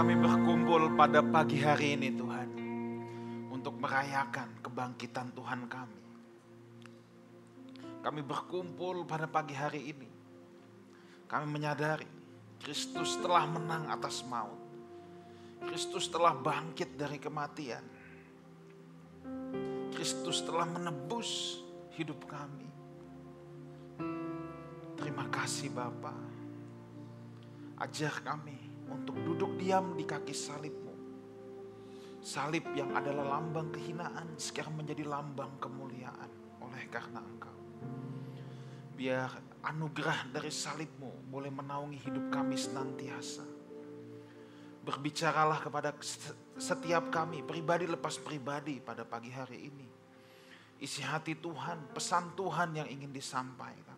kami berkumpul pada pagi hari ini Tuhan. Untuk merayakan kebangkitan Tuhan kami. Kami berkumpul pada pagi hari ini. Kami menyadari Kristus telah menang atas maut. Kristus telah bangkit dari kematian. Kristus telah menebus hidup kami. Terima kasih Bapa. Ajar kami untuk duduk diam di kaki salibmu. Salib yang adalah lambang kehinaan sekarang menjadi lambang kemuliaan oleh karena engkau. Biar anugerah dari salibmu boleh menaungi hidup kami senantiasa. Berbicaralah kepada setiap kami, pribadi lepas pribadi pada pagi hari ini. Isi hati Tuhan, pesan Tuhan yang ingin disampaikan.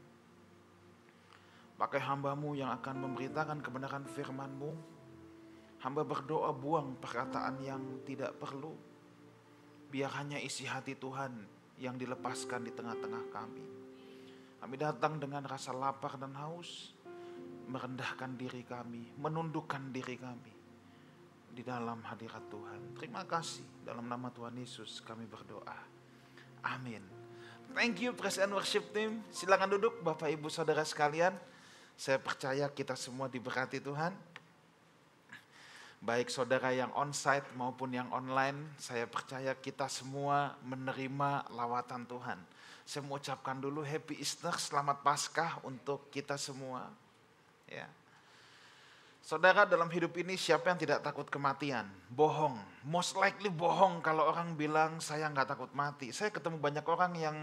Pakai hambamu yang akan memberitakan kebenaran firmanmu. Hamba berdoa buang perkataan yang tidak perlu. Biar hanya isi hati Tuhan yang dilepaskan di tengah-tengah kami. Kami datang dengan rasa lapar dan haus. Merendahkan diri kami, menundukkan diri kami. Di dalam hadirat Tuhan. Terima kasih dalam nama Tuhan Yesus kami berdoa. Amin. Thank you and Worship Team. Silakan duduk Bapak Ibu Saudara sekalian. Saya percaya kita semua diberkati Tuhan. Baik saudara yang onsite maupun yang online, saya percaya kita semua menerima lawatan Tuhan. Saya mau ucapkan dulu Happy Easter, Selamat Paskah untuk kita semua. Ya. Saudara dalam hidup ini siapa yang tidak takut kematian? Bohong. Most likely bohong kalau orang bilang saya nggak takut mati. Saya ketemu banyak orang yang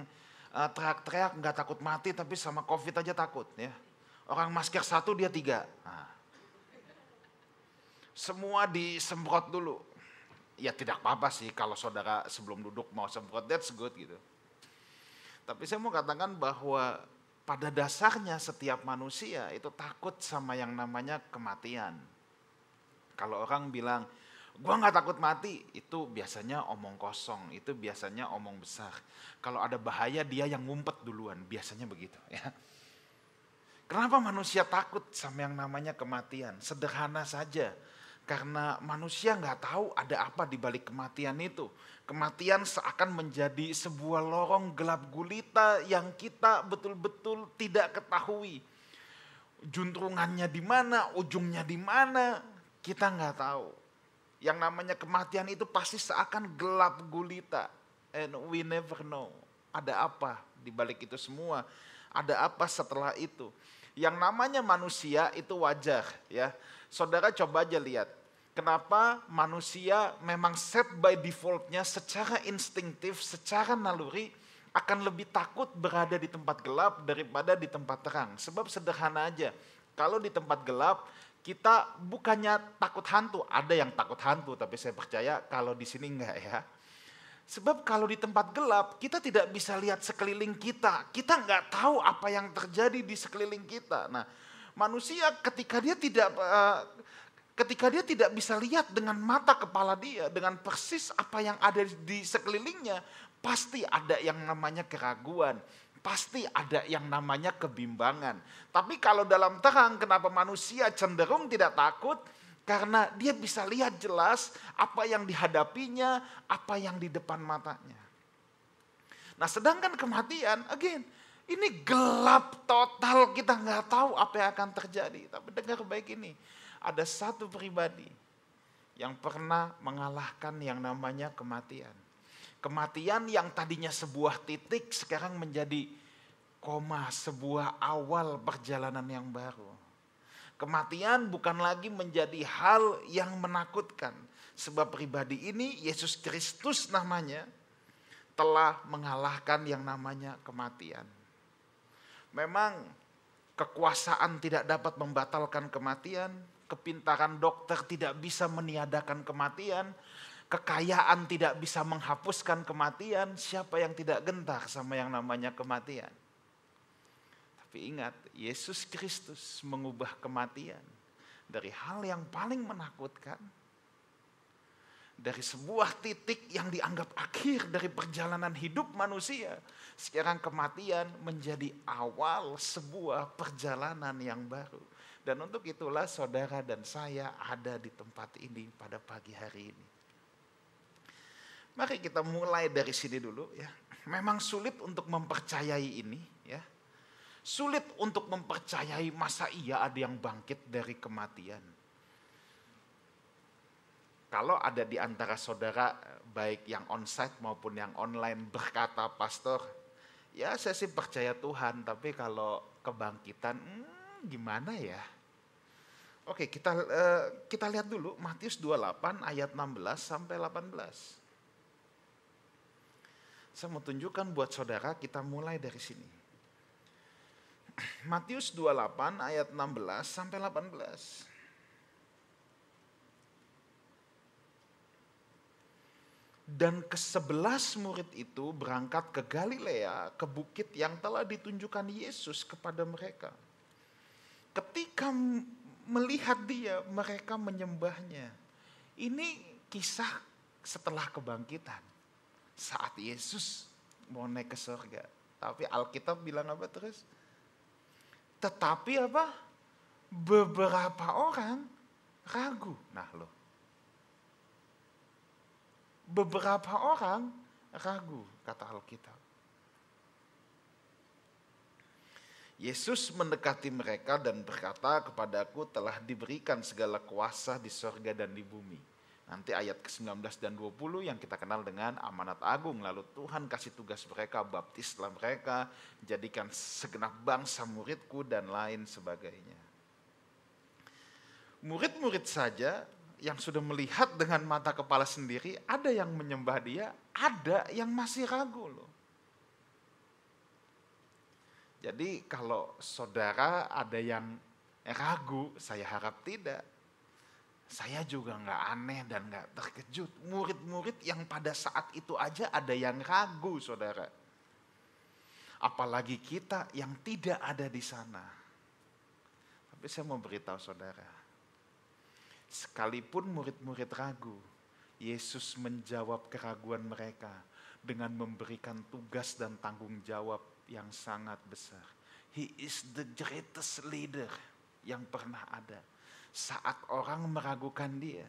uh, teriak-teriak nggak takut mati tapi sama covid aja takut ya. Orang masker satu dia tiga. Nah. Semua disemprot dulu. Ya tidak apa-apa sih kalau saudara sebelum duduk mau semprot, that's good gitu. Tapi saya mau katakan bahwa pada dasarnya setiap manusia itu takut sama yang namanya kematian. Kalau orang bilang, gua nggak takut mati, itu biasanya omong kosong, itu biasanya omong besar. Kalau ada bahaya dia yang ngumpet duluan, biasanya begitu ya. Kenapa manusia takut sama yang namanya kematian? Sederhana saja. Karena manusia nggak tahu ada apa di balik kematian itu. Kematian seakan menjadi sebuah lorong gelap gulita yang kita betul-betul tidak ketahui. Juntrungannya di mana, ujungnya di mana, kita nggak tahu. Yang namanya kematian itu pasti seakan gelap gulita. And we never know. Ada apa di balik itu semua. Ada apa setelah itu yang namanya manusia itu wajar ya. Saudara coba aja lihat. Kenapa manusia memang set by defaultnya secara instinktif, secara naluri akan lebih takut berada di tempat gelap daripada di tempat terang. Sebab sederhana aja. Kalau di tempat gelap kita bukannya takut hantu, ada yang takut hantu tapi saya percaya kalau di sini enggak ya. Sebab kalau di tempat gelap, kita tidak bisa lihat sekeliling kita. Kita nggak tahu apa yang terjadi di sekeliling kita. Nah, manusia ketika dia tidak uh, ketika dia tidak bisa lihat dengan mata kepala dia, dengan persis apa yang ada di sekelilingnya, pasti ada yang namanya keraguan. Pasti ada yang namanya kebimbangan. Tapi kalau dalam terang, kenapa manusia cenderung tidak takut? Karena dia bisa lihat jelas apa yang dihadapinya, apa yang di depan matanya. Nah sedangkan kematian, again, ini gelap total, kita nggak tahu apa yang akan terjadi. Tapi dengar baik ini, ada satu pribadi yang pernah mengalahkan yang namanya kematian. Kematian yang tadinya sebuah titik sekarang menjadi koma, sebuah awal perjalanan yang baru. Kematian bukan lagi menjadi hal yang menakutkan. Sebab pribadi ini Yesus Kristus namanya telah mengalahkan yang namanya kematian. Memang kekuasaan tidak dapat membatalkan kematian, kepintaran dokter tidak bisa meniadakan kematian, kekayaan tidak bisa menghapuskan kematian, siapa yang tidak gentar sama yang namanya kematian? Tapi ingat, Yesus Kristus mengubah kematian dari hal yang paling menakutkan, dari sebuah titik yang dianggap akhir dari perjalanan hidup manusia. Sekarang kematian menjadi awal sebuah perjalanan yang baru. Dan untuk itulah saudara dan saya ada di tempat ini pada pagi hari ini. Mari kita mulai dari sini dulu ya. Memang sulit untuk mempercayai ini. Sulit untuk mempercayai masa iya ada yang bangkit dari kematian. Kalau ada di antara saudara baik yang onsite maupun yang online berkata pastor, ya saya sih percaya Tuhan, tapi kalau kebangkitan hmm, gimana ya? Oke, kita uh, kita lihat dulu Matius 28 ayat 16 sampai 18. Saya mau tunjukkan buat saudara kita mulai dari sini. Matius 28 ayat 16 sampai 18. Dan kesebelas murid itu berangkat ke Galilea, ke bukit yang telah ditunjukkan Yesus kepada mereka. Ketika melihat dia, mereka menyembahnya. Ini kisah setelah kebangkitan. Saat Yesus mau naik ke surga. Tapi Alkitab bilang apa terus? Tetapi apa? Beberapa orang ragu. Nah loh, beberapa orang ragu, kata Alkitab. Yesus mendekati mereka dan berkata kepadaku telah diberikan segala kuasa di sorga dan di bumi. Nanti ayat ke-19 dan 20 yang kita kenal dengan amanat agung. Lalu Tuhan kasih tugas mereka, baptislah mereka, jadikan segenap bangsa muridku dan lain sebagainya. Murid-murid saja yang sudah melihat dengan mata kepala sendiri, ada yang menyembah dia, ada yang masih ragu loh. Jadi kalau saudara ada yang ragu, saya harap tidak. Saya juga nggak aneh dan nggak terkejut. Murid-murid yang pada saat itu aja ada yang ragu, saudara. Apalagi kita yang tidak ada di sana. Tapi saya mau beritahu saudara, Sekalipun murid-murid ragu, Yesus menjawab keraguan mereka dengan memberikan tugas dan tanggung jawab yang sangat besar. He is the greatest leader yang pernah ada. Saat orang meragukan dia,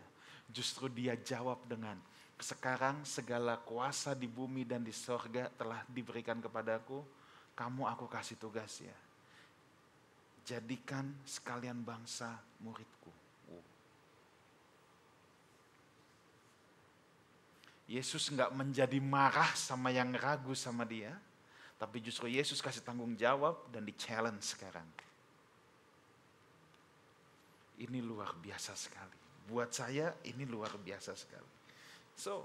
justru dia jawab dengan, sekarang segala kuasa di bumi dan di sorga telah diberikan kepadaku, kamu aku kasih tugas ya. Jadikan sekalian bangsa muridku. Yesus nggak menjadi marah sama yang ragu sama dia, tapi justru Yesus kasih tanggung jawab dan di challenge sekarang. Ini luar biasa sekali. Buat saya ini luar biasa sekali. So,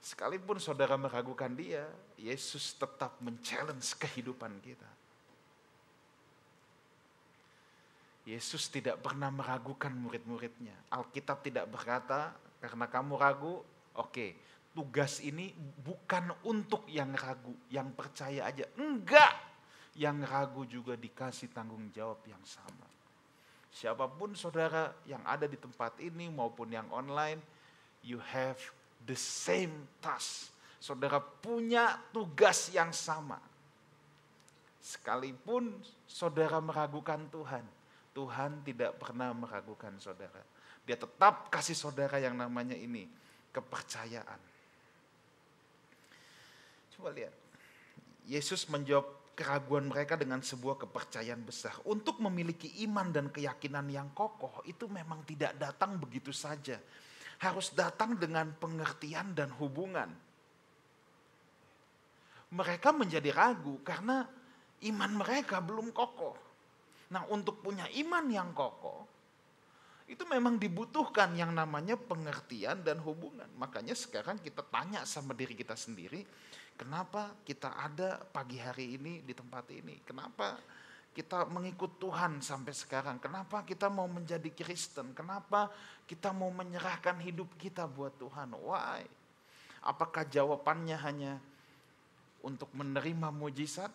sekalipun saudara meragukan dia, Yesus tetap men-challenge kehidupan kita. Yesus tidak pernah meragukan murid-muridnya. Alkitab tidak berkata, karena kamu ragu, Oke, tugas ini bukan untuk yang ragu, yang percaya aja. Enggak. Yang ragu juga dikasih tanggung jawab yang sama. Siapa pun saudara yang ada di tempat ini maupun yang online, you have the same task. Saudara punya tugas yang sama. Sekalipun saudara meragukan Tuhan, Tuhan tidak pernah meragukan saudara. Dia tetap kasih saudara yang namanya ini kepercayaan. Coba lihat. Yesus menjawab keraguan mereka dengan sebuah kepercayaan besar. Untuk memiliki iman dan keyakinan yang kokoh itu memang tidak datang begitu saja. Harus datang dengan pengertian dan hubungan. Mereka menjadi ragu karena iman mereka belum kokoh. Nah untuk punya iman yang kokoh, itu memang dibutuhkan yang namanya pengertian dan hubungan. Makanya sekarang kita tanya sama diri kita sendiri, kenapa kita ada pagi hari ini di tempat ini? Kenapa kita mengikut Tuhan sampai sekarang? Kenapa kita mau menjadi Kristen? Kenapa kita mau menyerahkan hidup kita buat Tuhan? Why? Apakah jawabannya hanya untuk menerima mujizat?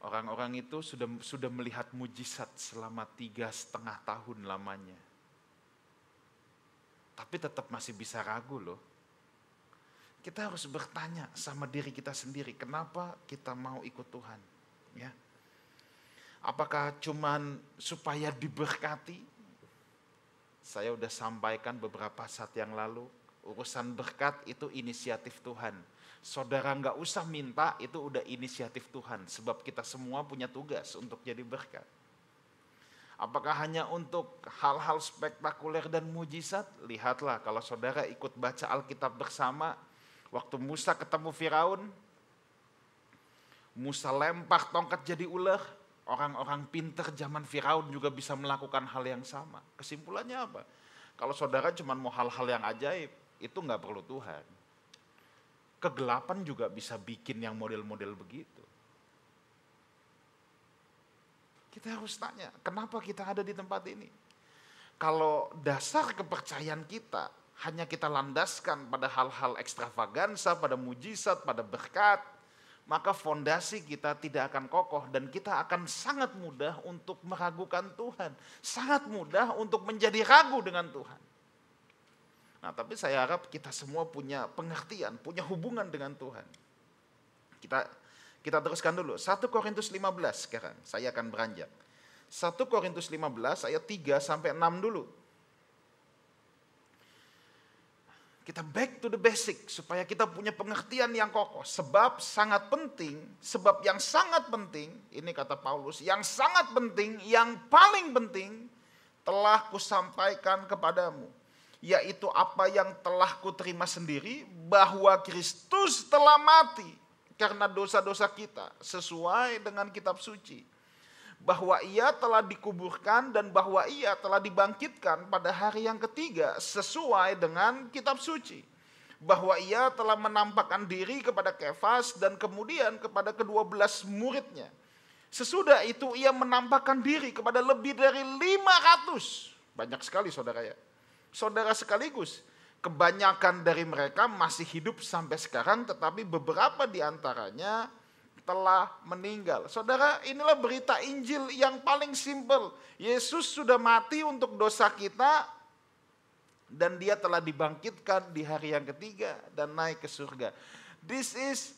Orang-orang itu sudah sudah melihat mujizat selama tiga setengah tahun lamanya. Tapi tetap masih bisa ragu loh. Kita harus bertanya sama diri kita sendiri, kenapa kita mau ikut Tuhan? Ya. Apakah cuman supaya diberkati? Saya sudah sampaikan beberapa saat yang lalu, urusan berkat itu inisiatif Tuhan. Saudara nggak usah minta, itu udah inisiatif Tuhan. Sebab kita semua punya tugas untuk jadi berkat. Apakah hanya untuk hal-hal spektakuler dan mujizat? Lihatlah kalau saudara ikut baca Alkitab bersama, waktu Musa ketemu Firaun, Musa lempar tongkat jadi ular, orang-orang pinter zaman Firaun juga bisa melakukan hal yang sama. Kesimpulannya apa? Kalau saudara cuma mau hal-hal yang ajaib, itu nggak perlu Tuhan. Kegelapan juga bisa bikin yang model-model begitu. Kita harus tanya, kenapa kita ada di tempat ini? Kalau dasar kepercayaan kita hanya kita landaskan pada hal-hal ekstravagansa, pada mujizat, pada berkat, maka fondasi kita tidak akan kokoh dan kita akan sangat mudah untuk meragukan Tuhan. Sangat mudah untuk menjadi ragu dengan Tuhan. Nah tapi saya harap kita semua punya pengertian, punya hubungan dengan Tuhan. Kita kita teruskan dulu. 1 Korintus 15 sekarang. Saya akan beranjak. 1 Korintus 15 ayat 3 sampai 6 dulu. Kita back to the basic supaya kita punya pengertian yang kokoh. Sebab sangat penting, sebab yang sangat penting, ini kata Paulus, yang sangat penting, yang paling penting telah kusampaikan kepadamu. Yaitu apa yang telah kuterima sendiri, bahwa Kristus telah mati karena dosa-dosa kita sesuai dengan kitab suci bahwa ia telah dikuburkan dan bahwa ia telah dibangkitkan pada hari yang ketiga sesuai dengan kitab suci. Bahwa ia telah menampakkan diri kepada Kefas dan kemudian kepada kedua belas muridnya. Sesudah itu ia menampakkan diri kepada lebih dari 500 banyak sekali saudara ya. Saudara sekaligus Kebanyakan dari mereka masih hidup sampai sekarang, tetapi beberapa di antaranya telah meninggal. Saudara, inilah berita Injil yang paling simpel. Yesus sudah mati untuk dosa kita, dan dia telah dibangkitkan di hari yang ketiga dan naik ke surga. This is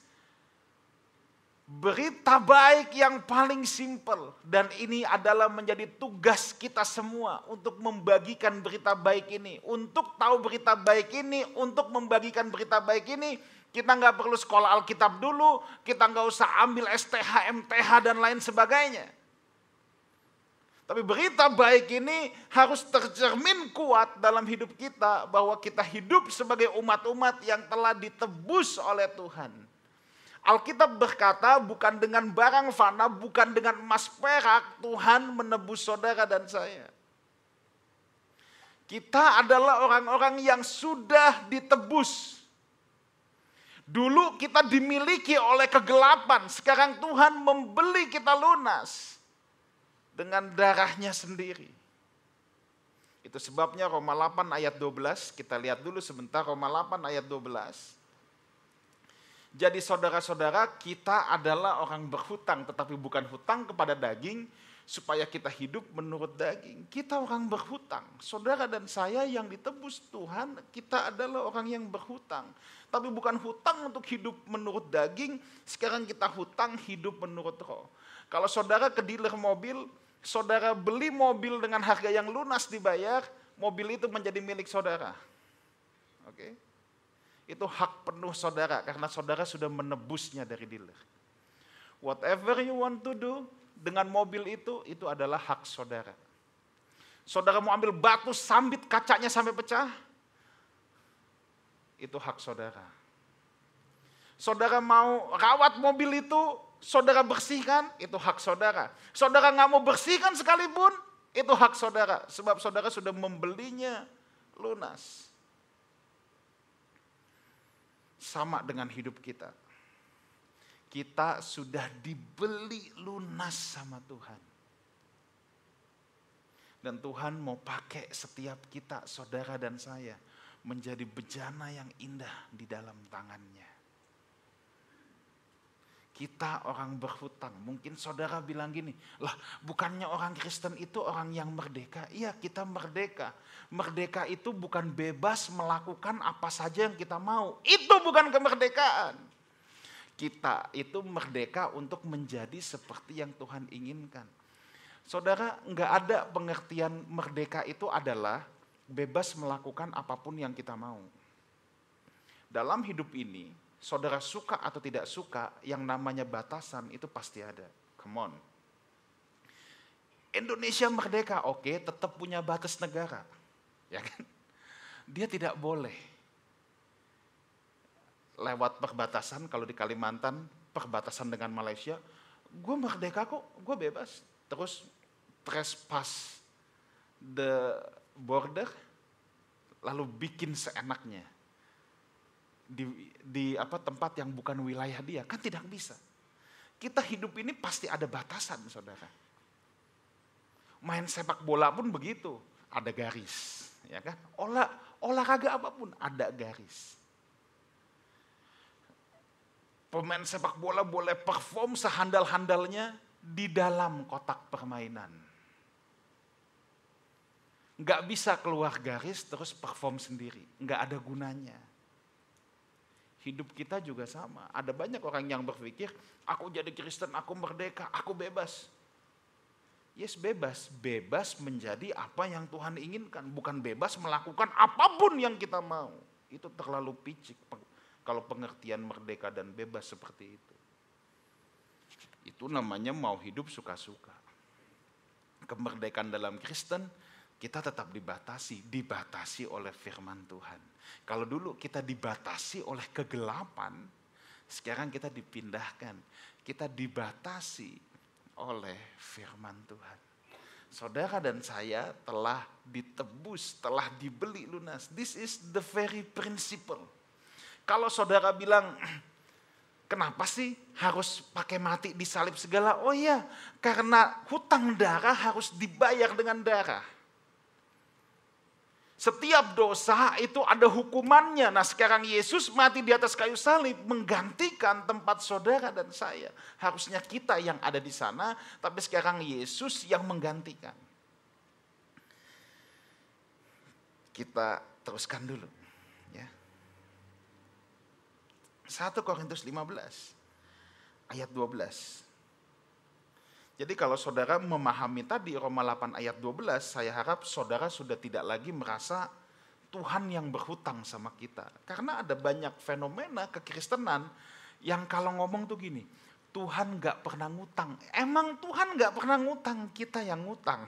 berita baik yang paling simpel dan ini adalah menjadi tugas kita semua untuk membagikan berita baik ini. Untuk tahu berita baik ini, untuk membagikan berita baik ini, kita nggak perlu sekolah Alkitab dulu, kita nggak usah ambil STH, MTH dan lain sebagainya. Tapi berita baik ini harus tercermin kuat dalam hidup kita bahwa kita hidup sebagai umat-umat yang telah ditebus oleh Tuhan Alkitab berkata bukan dengan barang fana, bukan dengan emas perak, Tuhan menebus saudara dan saya. Kita adalah orang-orang yang sudah ditebus. Dulu kita dimiliki oleh kegelapan, sekarang Tuhan membeli kita lunas dengan darahnya sendiri. Itu sebabnya Roma 8 ayat 12, kita lihat dulu sebentar Roma 8 ayat 12. Jadi saudara-saudara kita adalah orang berhutang tetapi bukan hutang kepada daging supaya kita hidup menurut daging. Kita orang berhutang. Saudara dan saya yang ditebus Tuhan, kita adalah orang yang berhutang. Tapi bukan hutang untuk hidup menurut daging, sekarang kita hutang hidup menurut roh. Kalau saudara ke dealer mobil, saudara beli mobil dengan harga yang lunas dibayar, mobil itu menjadi milik saudara. Oke. Itu hak penuh saudara karena saudara sudah menebusnya dari dealer. Whatever you want to do dengan mobil itu, itu adalah hak saudara. Saudara mau ambil batu sambit kacanya sampai pecah, itu hak saudara. Saudara mau rawat mobil itu, saudara bersihkan, itu hak saudara. Saudara nggak mau bersihkan sekalipun, itu hak saudara. Sebab saudara sudah membelinya lunas sama dengan hidup kita. Kita sudah dibeli lunas sama Tuhan. Dan Tuhan mau pakai setiap kita, saudara dan saya, menjadi bejana yang indah di dalam tangannya. Kita orang berhutang. Mungkin saudara bilang gini, lah bukannya orang Kristen itu orang yang merdeka. Iya kita merdeka. Merdeka itu bukan bebas melakukan apa saja yang kita mau. Itu bukan kemerdekaan. Kita itu merdeka untuk menjadi seperti yang Tuhan inginkan. Saudara, nggak ada pengertian merdeka itu adalah bebas melakukan apa pun yang kita mau. Dalam hidup ini, saudara suka atau tidak suka, yang namanya batasan itu pasti ada. Come on. Indonesia merdeka, oke, tetap punya batas negara. Ya kan? Dia tidak boleh lewat perbatasan, kalau di Kalimantan, perbatasan dengan Malaysia, gue merdeka kok, gue bebas. Terus trespass the border, lalu bikin seenaknya di, di apa tempat yang bukan wilayah dia, kan tidak bisa. Kita hidup ini pasti ada batasan, saudara. Main sepak bola pun begitu, ada garis, ya kan? Olah olahraga apa pun ada garis. Pemain sepak bola boleh perform sehandal-handalnya di dalam kotak permainan. Nggak bisa keluar garis terus perform sendiri. Nggak ada gunanya. Hidup kita juga sama. Ada banyak orang yang berpikir, aku jadi Kristen, aku merdeka, aku bebas. Yes bebas, bebas menjadi apa yang Tuhan inginkan. Bukan bebas melakukan apa pun yang kita mau. Itu terlalu picik kalau pengertian merdeka dan bebas seperti itu. Itu namanya mau hidup suka-suka. Kemerdekaan dalam Kristen kita tetap dibatasi, dibatasi oleh firman Tuhan. Kalau dulu kita dibatasi oleh kegelapan, sekarang kita dipindahkan. Kita dibatasi oleh firman Tuhan. Saudara dan saya telah ditebus, telah dibeli lunas. This is the very principle kalau saudara bilang, kenapa sih harus pakai mati di salib segala? Oh iya, karena hutang darah harus dibayar dengan darah. Setiap dosa itu ada hukumannya. Nah sekarang Yesus mati di atas kayu salib menggantikan tempat saudara dan saya. Harusnya kita yang ada di sana, tapi sekarang Yesus yang menggantikan. Kita teruskan dulu. 1 Korintus 15 ayat 12. Jadi kalau saudara memahami tadi Roma 8 ayat 12, saya harap saudara sudah tidak lagi merasa Tuhan yang berhutang sama kita. Karena ada banyak fenomena kekristenan yang kalau ngomong tuh gini, Tuhan gak pernah ngutang. Emang Tuhan gak pernah ngutang, kita yang ngutang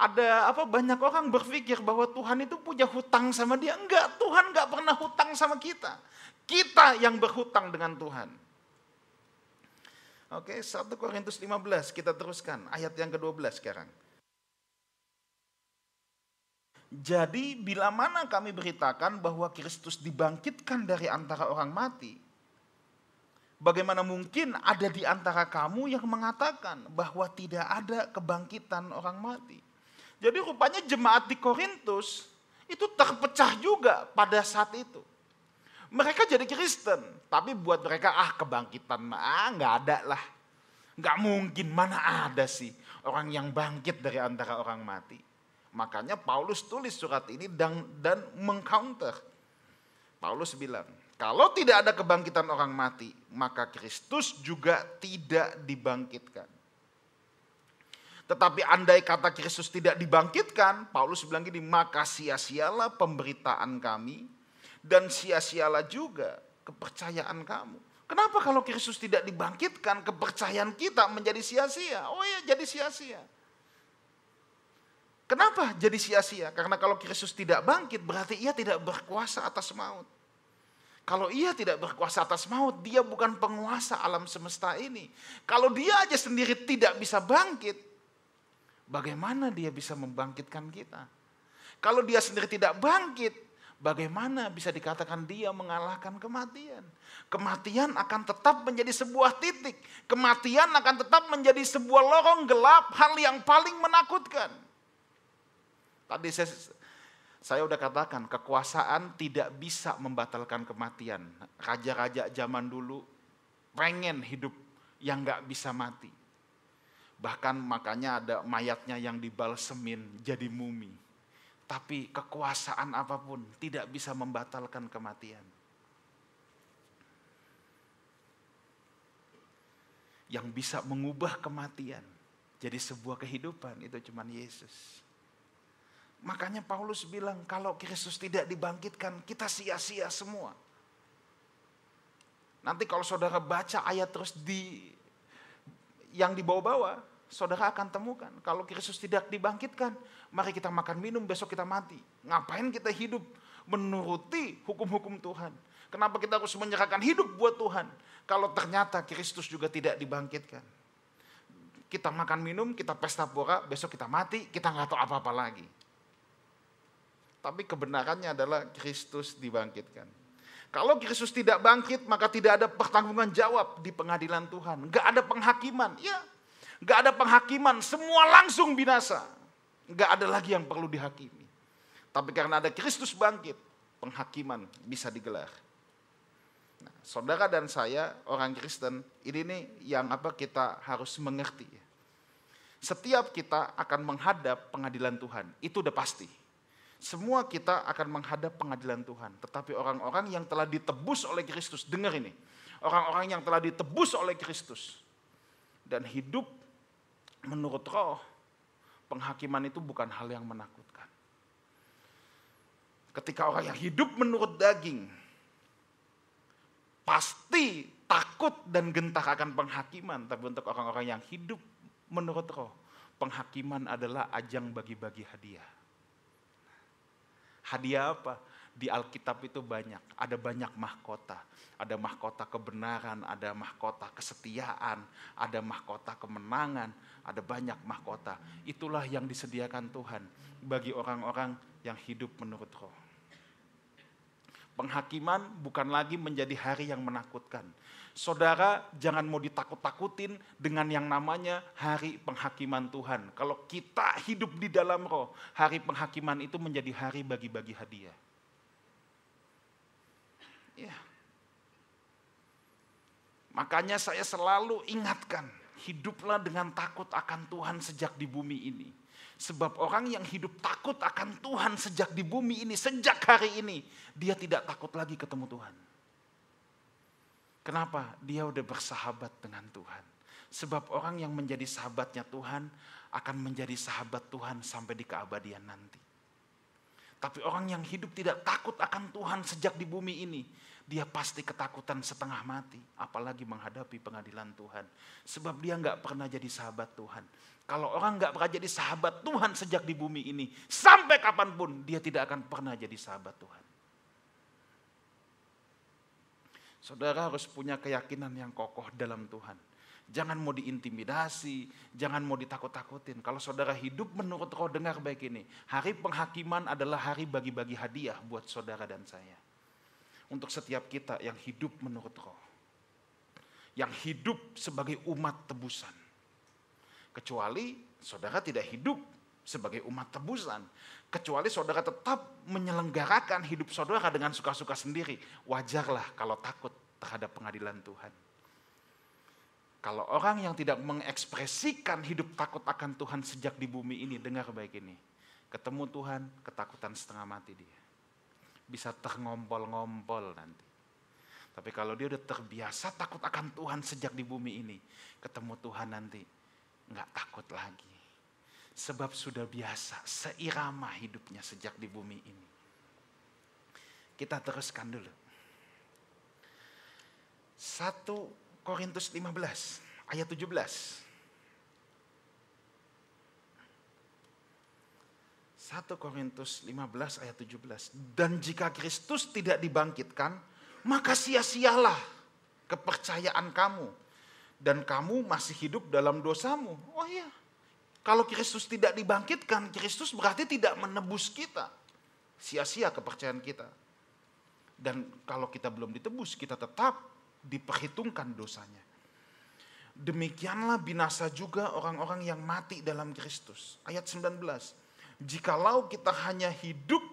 ada apa banyak orang berpikir bahwa Tuhan itu punya hutang sama dia. Enggak, Tuhan enggak pernah hutang sama kita. Kita yang berhutang dengan Tuhan. Oke, 1 Korintus 15 kita teruskan ayat yang ke-12 sekarang. Jadi bila mana kami beritakan bahwa Kristus dibangkitkan dari antara orang mati, bagaimana mungkin ada di antara kamu yang mengatakan bahwa tidak ada kebangkitan orang mati? Jadi rupanya jemaat di Korintus itu terpecah juga pada saat itu. Mereka jadi Kristen, tapi buat mereka ah kebangkitan ah nggak ada lah. Nggak mungkin mana ada sih orang yang bangkit dari antara orang mati. Makanya Paulus tulis surat ini dan dan mengcounter. Paulus bilang, kalau tidak ada kebangkitan orang mati, maka Kristus juga tidak dibangkitkan. Tetapi andai kata Kristus tidak dibangkitkan, Paulus bilang gini, maka sia-sialah pemberitaan kami dan sia-sialah juga kepercayaan kamu. Kenapa kalau Kristus tidak dibangkitkan, kepercayaan kita menjadi sia-sia? Oh ya, jadi sia-sia. Kenapa jadi sia-sia? Karena kalau Kristus tidak bangkit, berarti ia tidak berkuasa atas maut. Kalau ia tidak berkuasa atas maut, dia bukan penguasa alam semesta ini. Kalau dia aja sendiri tidak bisa bangkit, bagaimana dia bisa membangkitkan kita? Kalau dia sendiri tidak bangkit, bagaimana bisa dikatakan dia mengalahkan kematian? Kematian akan tetap menjadi sebuah titik. Kematian akan tetap menjadi sebuah lorong gelap, hal yang paling menakutkan. Tadi saya, saya udah katakan, kekuasaan tidak bisa membatalkan kematian. Raja-raja zaman dulu pengen hidup yang gak bisa mati. Bahkan makanya ada mayatnya yang dibalsemin jadi mumi. Tapi kekuasaan apa pun tidak bisa membatalkan kematian. Yang bisa mengubah kematian jadi sebuah kehidupan, itu cuman Yesus. Makanya Paulus bilang kalau Kristus tidak dibangkitkan kita sia-sia semua. Nanti kalau saudara baca ayat terus di yang di bawah-bawah, saudara akan temukan kalau Kristus tidak dibangkitkan, mari kita makan minum besok kita mati. Ngapain kita hidup menuruti hukum-hukum Tuhan? Kenapa kita harus menyerahkan hidup buat Tuhan? Kalau ternyata Kristus juga tidak dibangkitkan. Kita makan minum, kita pesta pora, besok kita mati, kita nggak tahu apa-apa lagi. Tapi kebenarannya adalah Kristus dibangkitkan. Kalau Kristus tidak bangkit, maka tidak ada pertanggungan jawab di pengadilan Tuhan. Gak ada penghakiman, ya. Gak ada penghakiman, semua langsung binasa. Gak ada lagi yang perlu dihakimi. Tapi karena ada Kristus bangkit, penghakiman bisa digelar. Nah, saudara dan saya orang Kristen, ini nih yang apa kita harus mengerti. Setiap kita akan menghadap pengadilan Tuhan, itu udah pasti semua kita akan menghadap pengadilan Tuhan. Tetapi orang-orang yang telah ditebus oleh Kristus, dengar ini. Orang-orang yang telah ditebus oleh Kristus. Dan hidup menurut roh, penghakiman itu bukan hal yang menakutkan. Ketika orang yang hidup menurut daging, pasti takut dan gentar akan penghakiman. Tapi untuk orang-orang yang hidup menurut roh, penghakiman adalah ajang bagi-bagi hadiah. Hadiah apa? Di Alkitab itu banyak, ada banyak mahkota. Ada mahkota kebenaran, ada mahkota kesetiaan, ada mahkota kemenangan, ada banyak mahkota. Itulah yang disediakan Tuhan bagi orang-orang yang hidup menurut roh. Penghakiman bukan lagi menjadi hari yang menakutkan, saudara jangan mau ditakut-takutin dengan yang namanya hari penghakiman Tuhan. Kalau kita hidup di dalam roh, hari penghakiman itu menjadi hari bagi-bagi hadiah. Ya. Makanya saya selalu ingatkan, hiduplah dengan takut akan Tuhan sejak di bumi ini. Sebab orang yang hidup takut akan Tuhan sejak di bumi ini, sejak hari ini, dia tidak takut lagi ketemu Tuhan. Kenapa? Dia udah bersahabat dengan Tuhan. Sebab orang yang menjadi sahabatnya Tuhan akan menjadi sahabat Tuhan sampai di keabadian nanti. Tapi orang yang hidup tidak takut akan Tuhan sejak di bumi ini, dia pasti ketakutan setengah mati, apalagi menghadapi pengadilan Tuhan. Sebab dia nggak pernah jadi sahabat Tuhan. Kalau orang nggak pernah jadi sahabat Tuhan sejak di bumi ini, sampai kapan pun dia tidak akan pernah jadi sahabat Tuhan. Saudara harus punya keyakinan yang kokoh dalam Tuhan. Jangan mau diintimidasi, jangan mau ditakut-takutin. Kalau saudara hidup menurut roh dengar baik ini. Hari penghakiman adalah hari bagi-bagi hadiah buat saudara dan saya. Untuk setiap kita yang hidup menurut roh. Yang hidup sebagai umat tebusan. Kecuali saudara tidak hidup sebagai umat tebusan. Kecuali saudara tetap menyelenggarakan hidup saudara dengan suka-suka sendiri. Wajarlah kalau takut terhadap pengadilan Tuhan. Kalau orang yang tidak mengekspresikan hidup takut akan Tuhan sejak di bumi ini, dengar baik ini. Ketemu Tuhan, ketakutan setengah mati dia. Bisa terngompol-ngompol nanti. Tapi kalau dia udah terbiasa takut akan Tuhan sejak di bumi ini, ketemu Tuhan nanti, nggak takut lagi Sebab sudah biasa, seirama hidupnya sejak di bumi ini. Kita teruskan dulu. 1 Korintus 15 ayat 17. 1 Korintus 15 ayat 17. Dan jika Kristus tidak dibangkitkan, maka sia-sialah kepercayaan kamu. Dan kamu masih hidup dalam dosamu. Oh iya, kalau Kristus tidak dibangkitkan, Kristus berarti tidak menebus kita. Sia-sia kepercayaan kita. Dan kalau kita belum ditebus, kita tetap diperhitungkan dosanya. Demikianlah binasa juga orang-orang yang mati dalam Kristus. Ayat 19. Jikalau kita hanya hidup,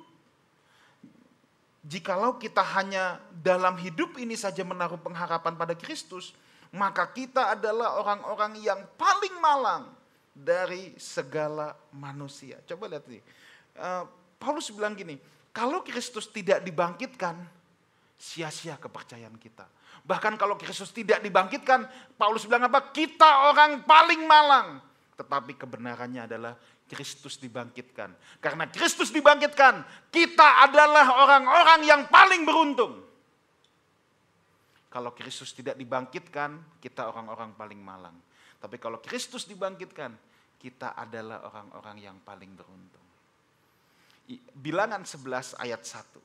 jikalau kita hanya dalam hidup ini saja menaruh pengharapan pada Kristus, maka kita adalah orang-orang yang paling malang dari segala manusia. Coba lihat nih. Uh, Paulus bilang gini, kalau Kristus tidak dibangkitkan, sia-sia kepercayaan kita. Bahkan kalau Kristus tidak dibangkitkan, Paulus bilang apa? Kita orang paling malang tetapi kebenarannya adalah Kristus dibangkitkan. Karena Kristus dibangkitkan, kita adalah orang-orang yang paling beruntung. Kalau Kristus tidak dibangkitkan, kita orang-orang paling malang. Tapi kalau Kristus dibangkitkan, kita adalah orang-orang yang paling beruntung. Bilangan 11 ayat 1.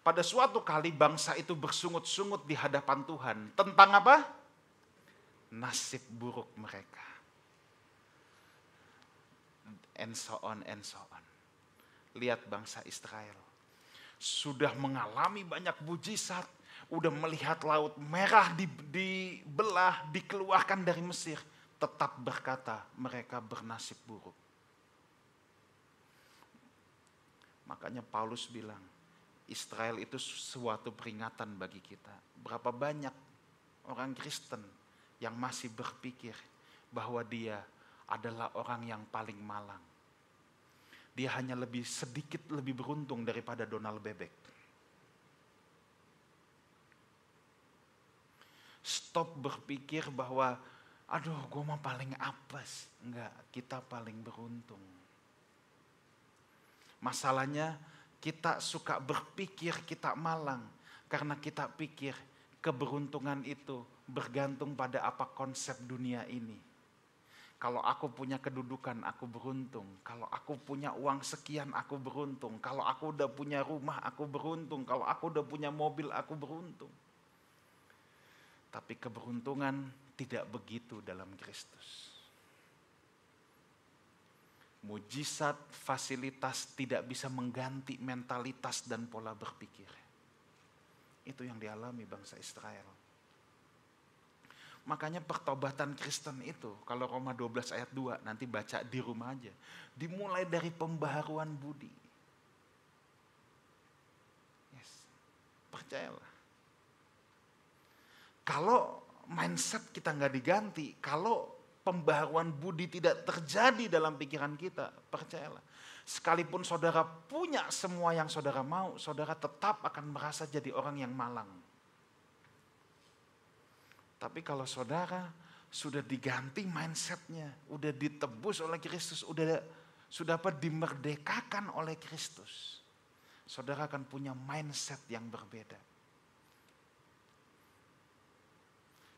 Pada suatu kali bangsa itu bersungut-sungut di hadapan Tuhan. Tentang apa? Nasib buruk mereka. And so on and so on. Lihat bangsa Israel. Sudah mengalami banyak mujizat. Udah melihat laut merah dibelah, dikeluarkan dari Mesir. Tetap berkata mereka bernasib buruk. Makanya Paulus bilang, Israel itu suatu peringatan bagi kita. Berapa banyak orang Kristen yang masih berpikir bahwa dia adalah orang yang paling malang. Dia hanya lebih sedikit lebih beruntung daripada Donald Bebek. Stop berpikir bahwa aduh gue mah paling apes. Enggak, kita paling beruntung. Masalahnya kita suka berpikir kita malang karena kita pikir keberuntungan itu bergantung pada apa konsep dunia ini. Kalau aku punya kedudukan, aku beruntung. Kalau aku punya uang sekian, aku beruntung. Kalau aku udah punya rumah, aku beruntung. Kalau aku udah punya mobil, aku beruntung. Tapi keberuntungan tidak begitu dalam Kristus mujizat, fasilitas tidak bisa mengganti mentalitas dan pola berpikir. Itu yang dialami bangsa Israel. Makanya pertobatan Kristen itu, kalau Roma 12 ayat 2, nanti baca di rumah aja. Dimulai dari pembaharuan budi. Yes, percayalah. Kalau mindset kita nggak diganti, kalau pembaharuan budi tidak terjadi dalam pikiran kita, percayalah. Sekalipun saudara punya semua yang saudara mau, saudara tetap akan merasa jadi orang yang malang. Tapi kalau saudara sudah diganti mindsetnya, udah ditebus oleh Kristus, udah sudah apa dimerdekakan oleh Kristus, saudara akan punya mindset yang berbeda.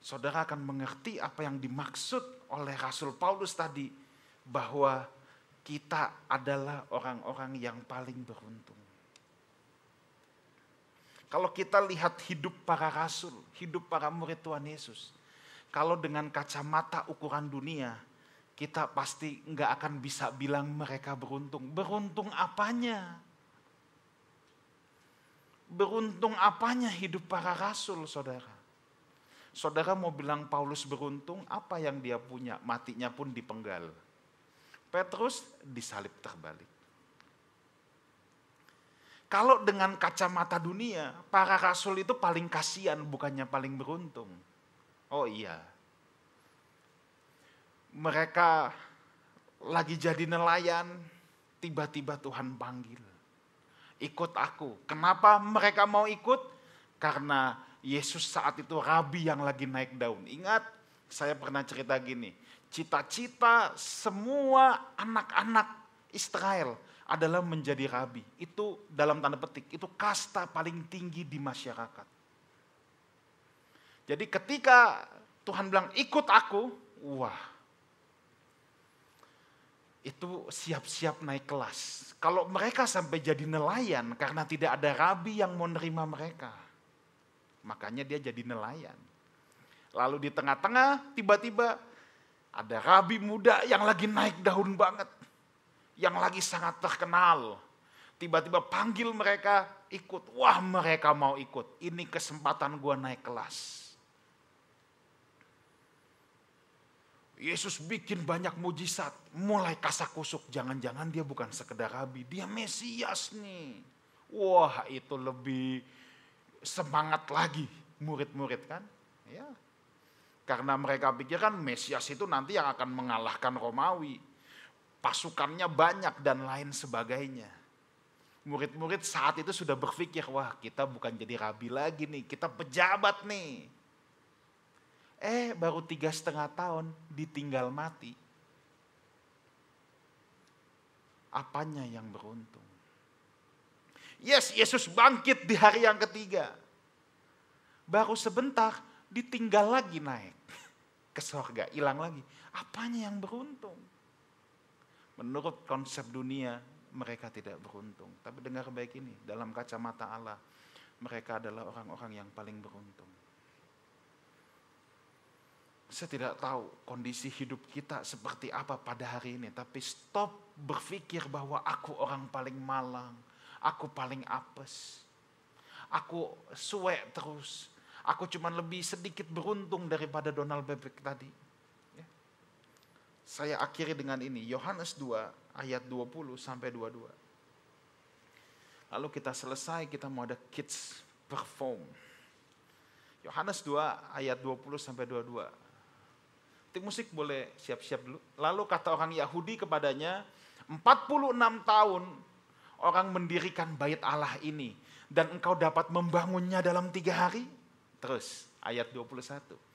saudara akan mengerti apa yang dimaksud oleh Rasul Paulus tadi bahwa kita adalah orang-orang yang paling beruntung. Kalau kita lihat hidup para rasul, hidup para murid Tuhan Yesus, kalau dengan kacamata ukuran dunia, kita pasti nggak akan bisa bilang mereka beruntung. Beruntung apanya? Beruntung apanya hidup para rasul, saudara? Saudara mau bilang Paulus beruntung, apa yang dia punya? Matinya pun dipenggal. Petrus disalib terbalik. Kalau dengan kacamata dunia, para rasul itu paling kasihan, bukannya paling beruntung. Oh iya. Mereka lagi jadi nelayan, tiba-tiba Tuhan panggil. Ikut aku. Kenapa mereka mau ikut? Karena Yesus saat itu rabi yang lagi naik daun. Ingat, saya pernah cerita gini, cita-cita semua anak-anak Israel adalah menjadi rabi. Itu dalam tanda petik, itu kasta paling tinggi di masyarakat. Jadi ketika Tuhan bilang ikut aku, wah itu siap-siap naik kelas. Kalau mereka sampai jadi nelayan karena tidak ada rabi yang mau nerima mereka Makanya dia jadi nelayan. Lalu di tengah-tengah tiba-tiba ada rabi muda yang lagi naik daun banget. Yang lagi sangat terkenal. Tiba-tiba panggil mereka ikut. Wah mereka mau ikut. Ini kesempatan gua naik kelas. Yesus bikin banyak mujizat, mulai kasak kusuk. Jangan-jangan dia bukan sekedar rabi, dia Mesias nih. Wah itu lebih semangat lagi murid-murid kan. Ya. Karena mereka pikir kan Mesias itu nanti yang akan mengalahkan Romawi. Pasukannya banyak dan lain sebagainya. Murid-murid saat itu sudah berpikir, wah kita bukan jadi rabi lagi nih, kita pejabat nih. Eh baru tiga setengah tahun ditinggal mati. Apanya yang beruntung? Yes, Yesus bangkit di hari yang ketiga. Baru sebentar ditinggal lagi naik ke sorga, hilang lagi. Apanya yang beruntung? Menurut konsep dunia, mereka tidak beruntung. Tapi dengar baik ini, dalam kacamata Allah, mereka adalah orang-orang yang paling beruntung. Saya tidak tahu kondisi hidup kita seperti apa pada hari ini, tapi stop berpikir bahwa aku orang paling malang, aku paling apes, aku suwe terus, aku cuma lebih sedikit beruntung daripada Donald Bebek tadi. Ya. Saya akhiri dengan ini, Yohanes 2 ayat 20 sampai 22. Lalu kita selesai, kita mau ada kids perform. Yohanes 2 ayat 20 sampai 22. Tim musik boleh siap-siap dulu. Lalu kata orang Yahudi kepadanya, 46 tahun orang mendirikan bait Allah ini. Dan engkau dapat membangunnya dalam tiga hari? Terus, ayat 21.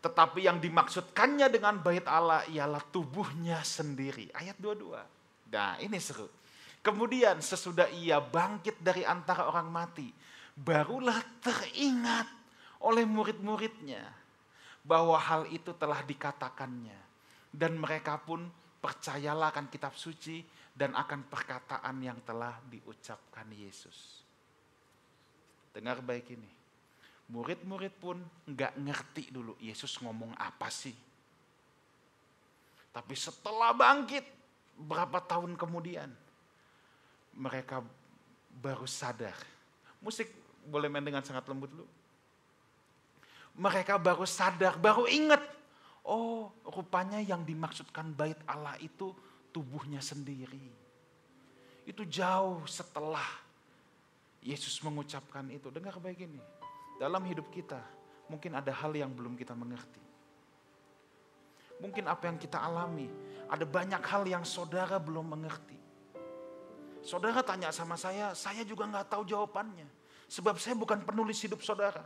Tetapi yang dimaksudkannya dengan bait Allah ialah tubuhnya sendiri. Ayat 22. Nah ini seru. Kemudian sesudah ia bangkit dari antara orang mati, barulah teringat oleh murid-muridnya bahwa hal itu telah dikatakannya. Dan mereka pun percayalah akan kitab suci dan akan perkataan yang telah diucapkan Yesus. Dengar baik ini. Murid-murid pun nggak ngerti dulu Yesus ngomong apa sih. Tapi setelah bangkit berapa tahun kemudian mereka baru sadar. Musik boleh main dengan sangat lembut dulu mereka baru sadar, baru ingat. Oh, rupanya yang dimaksudkan bait Allah itu tubuhnya sendiri. Itu jauh setelah Yesus mengucapkan itu. Dengar baik ini. Dalam hidup kita, mungkin ada hal yang belum kita mengerti. Mungkin apa yang kita alami, ada banyak hal yang saudara belum mengerti. Saudara tanya sama saya, saya juga nggak tahu jawabannya. Sebab saya bukan penulis hidup saudara.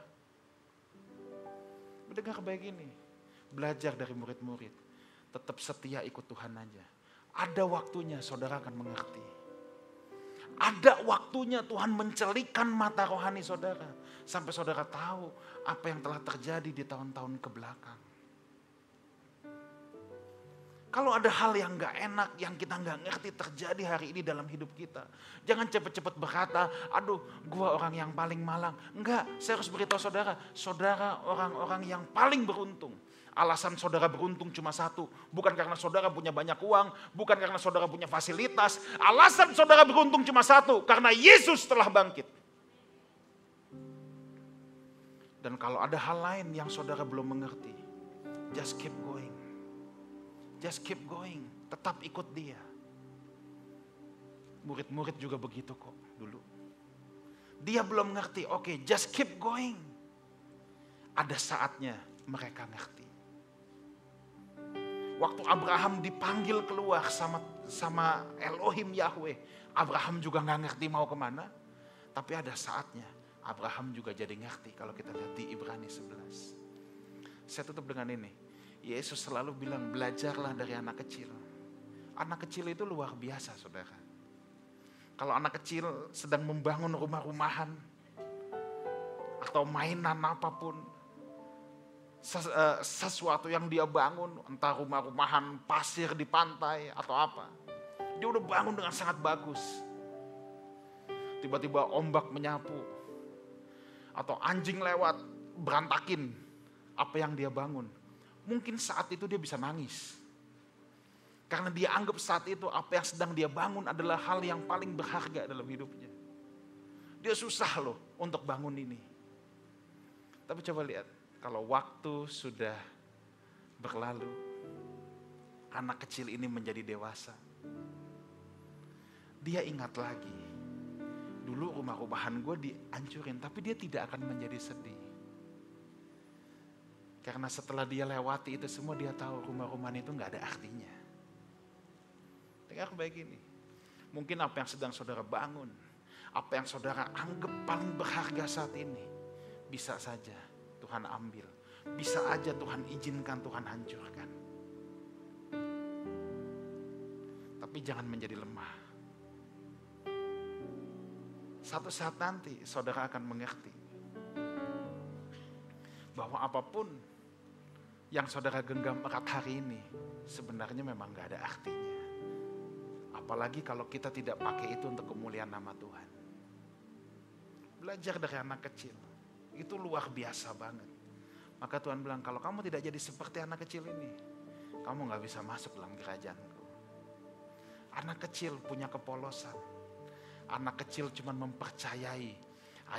Dengar baik ini. Belajar dari murid-murid. Tetap setia ikut Tuhan aja. Ada waktunya saudara akan mengerti. Ada waktunya Tuhan mencelikan mata rohani saudara. Sampai saudara tahu apa yang telah terjadi di tahun-tahun ke belakang. Kalau ada hal yang gak enak, yang kita gak ngerti terjadi hari ini dalam hidup kita. Jangan cepet-cepet berkata, aduh gua orang yang paling malang. Enggak, saya harus beritahu saudara, saudara orang-orang yang paling beruntung. Alasan saudara beruntung cuma satu, bukan karena saudara punya banyak uang, bukan karena saudara punya fasilitas. Alasan saudara beruntung cuma satu, karena Yesus telah bangkit. Dan kalau ada hal lain yang saudara belum mengerti, just keep going. Just keep going, tetap ikut dia. Murid-murid juga begitu kok dulu. Dia belum ngerti, oke okay, just keep going. Ada saatnya mereka ngerti. Waktu Abraham dipanggil keluar sama sama Elohim Yahweh, Abraham juga nggak ngerti mau ke mana. Tapi ada saatnya Abraham juga jadi ngerti kalau kita lihat di Ibrani 11. Saya tutup dengan ini. Yesus selalu bilang belajarlah dari anak kecil. Anak kecil itu luar biasa saudara. Kalau anak kecil sedang membangun rumah-rumahan atau mainan apa pun, eh, sesuatu yang dia bangun, entah rumah-rumahan pasir di pantai atau apa, dia udah bangun dengan sangat bagus. Tiba-tiba ombak menyapu, atau anjing lewat berantakin apa yang dia bangun mungkin saat itu dia bisa nangis. Karena dia anggap saat itu apa yang sedang dia bangun adalah hal yang paling berharga dalam hidupnya. Dia susah loh untuk bangun ini. Tapi coba lihat, kalau waktu sudah berlalu, anak kecil ini menjadi dewasa. Dia ingat lagi, dulu rumah-rumahan gue dihancurin, tapi dia tidak akan menjadi sedih. Karena setelah dia lewati itu semua dia tahu rumah-rumah itu nggak ada artinya. Dengar baik ini. Mungkin apa yang sedang saudara bangun, apa yang saudara anggap paling berharga saat ini, bisa saja Tuhan ambil. bisa aja Tuhan izinkan, Tuhan hancurkan. Tapi jangan menjadi lemah. Satu saat nanti saudara akan mengerti bahwa apa pun yang saudara genggam erat hari ini sebenarnya memang gak ada artinya. Apalagi kalau kita tidak pakai itu untuk kemuliaan nama Tuhan. Belajar dari anak kecil, itu luar biasa banget. Maka Tuhan bilang, kalau kamu tidak jadi seperti anak kecil ini, kamu gak bisa masuk dalam kerajaanku. Anak kecil punya kepolosan. Anak kecil cuma mempercayai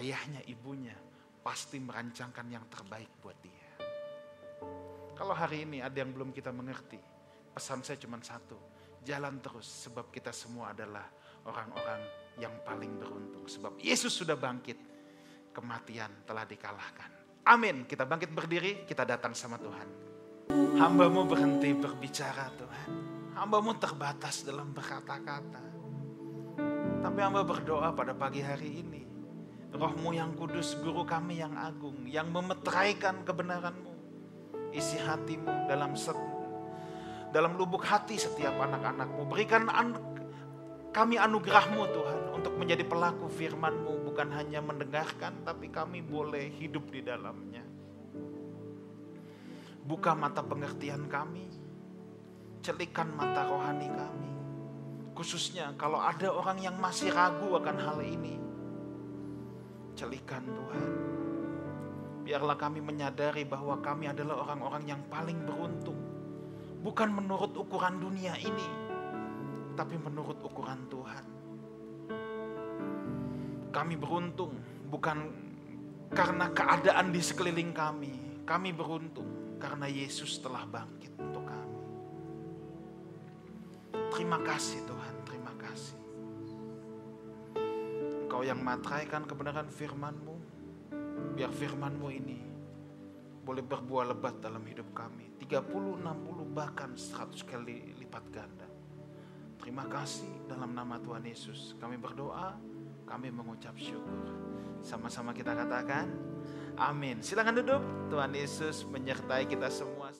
ayahnya, ibunya pasti merancangkan yang terbaik buat dia. Kalau hari ini ada yang belum kita mengerti, pesan saya cuma satu, jalan terus sebab kita semua adalah orang-orang yang paling beruntung. Sebab Yesus sudah bangkit, kematian telah dikalahkan. Amin. Kita bangkit berdiri, kita datang sama Tuhan. Hambamu berhenti berbicara Tuhan. Hambamu terbatas dalam berkata-kata. Tapi hamba berdoa pada pagi hari ini. Rohmu yang kudus, guru kami yang agung, yang memeteraikan kebenaranmu. Isi hatimu dalam set, dalam lubuk hati setiap anak-anakmu. Berikan an kami anugerahmu Tuhan untuk menjadi pelaku firmanmu. Bukan hanya mendengarkan tapi kami boleh hidup di dalamnya. Buka mata pengertian kami. Celikan mata rohani kami. Khususnya kalau ada orang yang masih ragu akan hal ini. Celikan Tuhan. Biarlah kami menyadari bahwa kami adalah orang-orang yang paling beruntung bukan menurut ukuran dunia ini, tapi menurut ukuran Tuhan. Kami beruntung bukan karena keadaan di sekeliling kami, kami beruntung karena Yesus telah bangkit untuk kami. Terima kasih Tuhan, yang matraikan kebenaran firman-Mu, biar firman-Mu ini boleh berbuah lebat dalam hidup kami. 30, 60, bahkan 100 kali lipat ganda. Terima kasih dalam nama Tuhan Yesus. Kami berdoa, kami mengucap syukur. Sama-sama kita katakan, amin. Silakan duduk, Tuhan Yesus menyertai kita semua.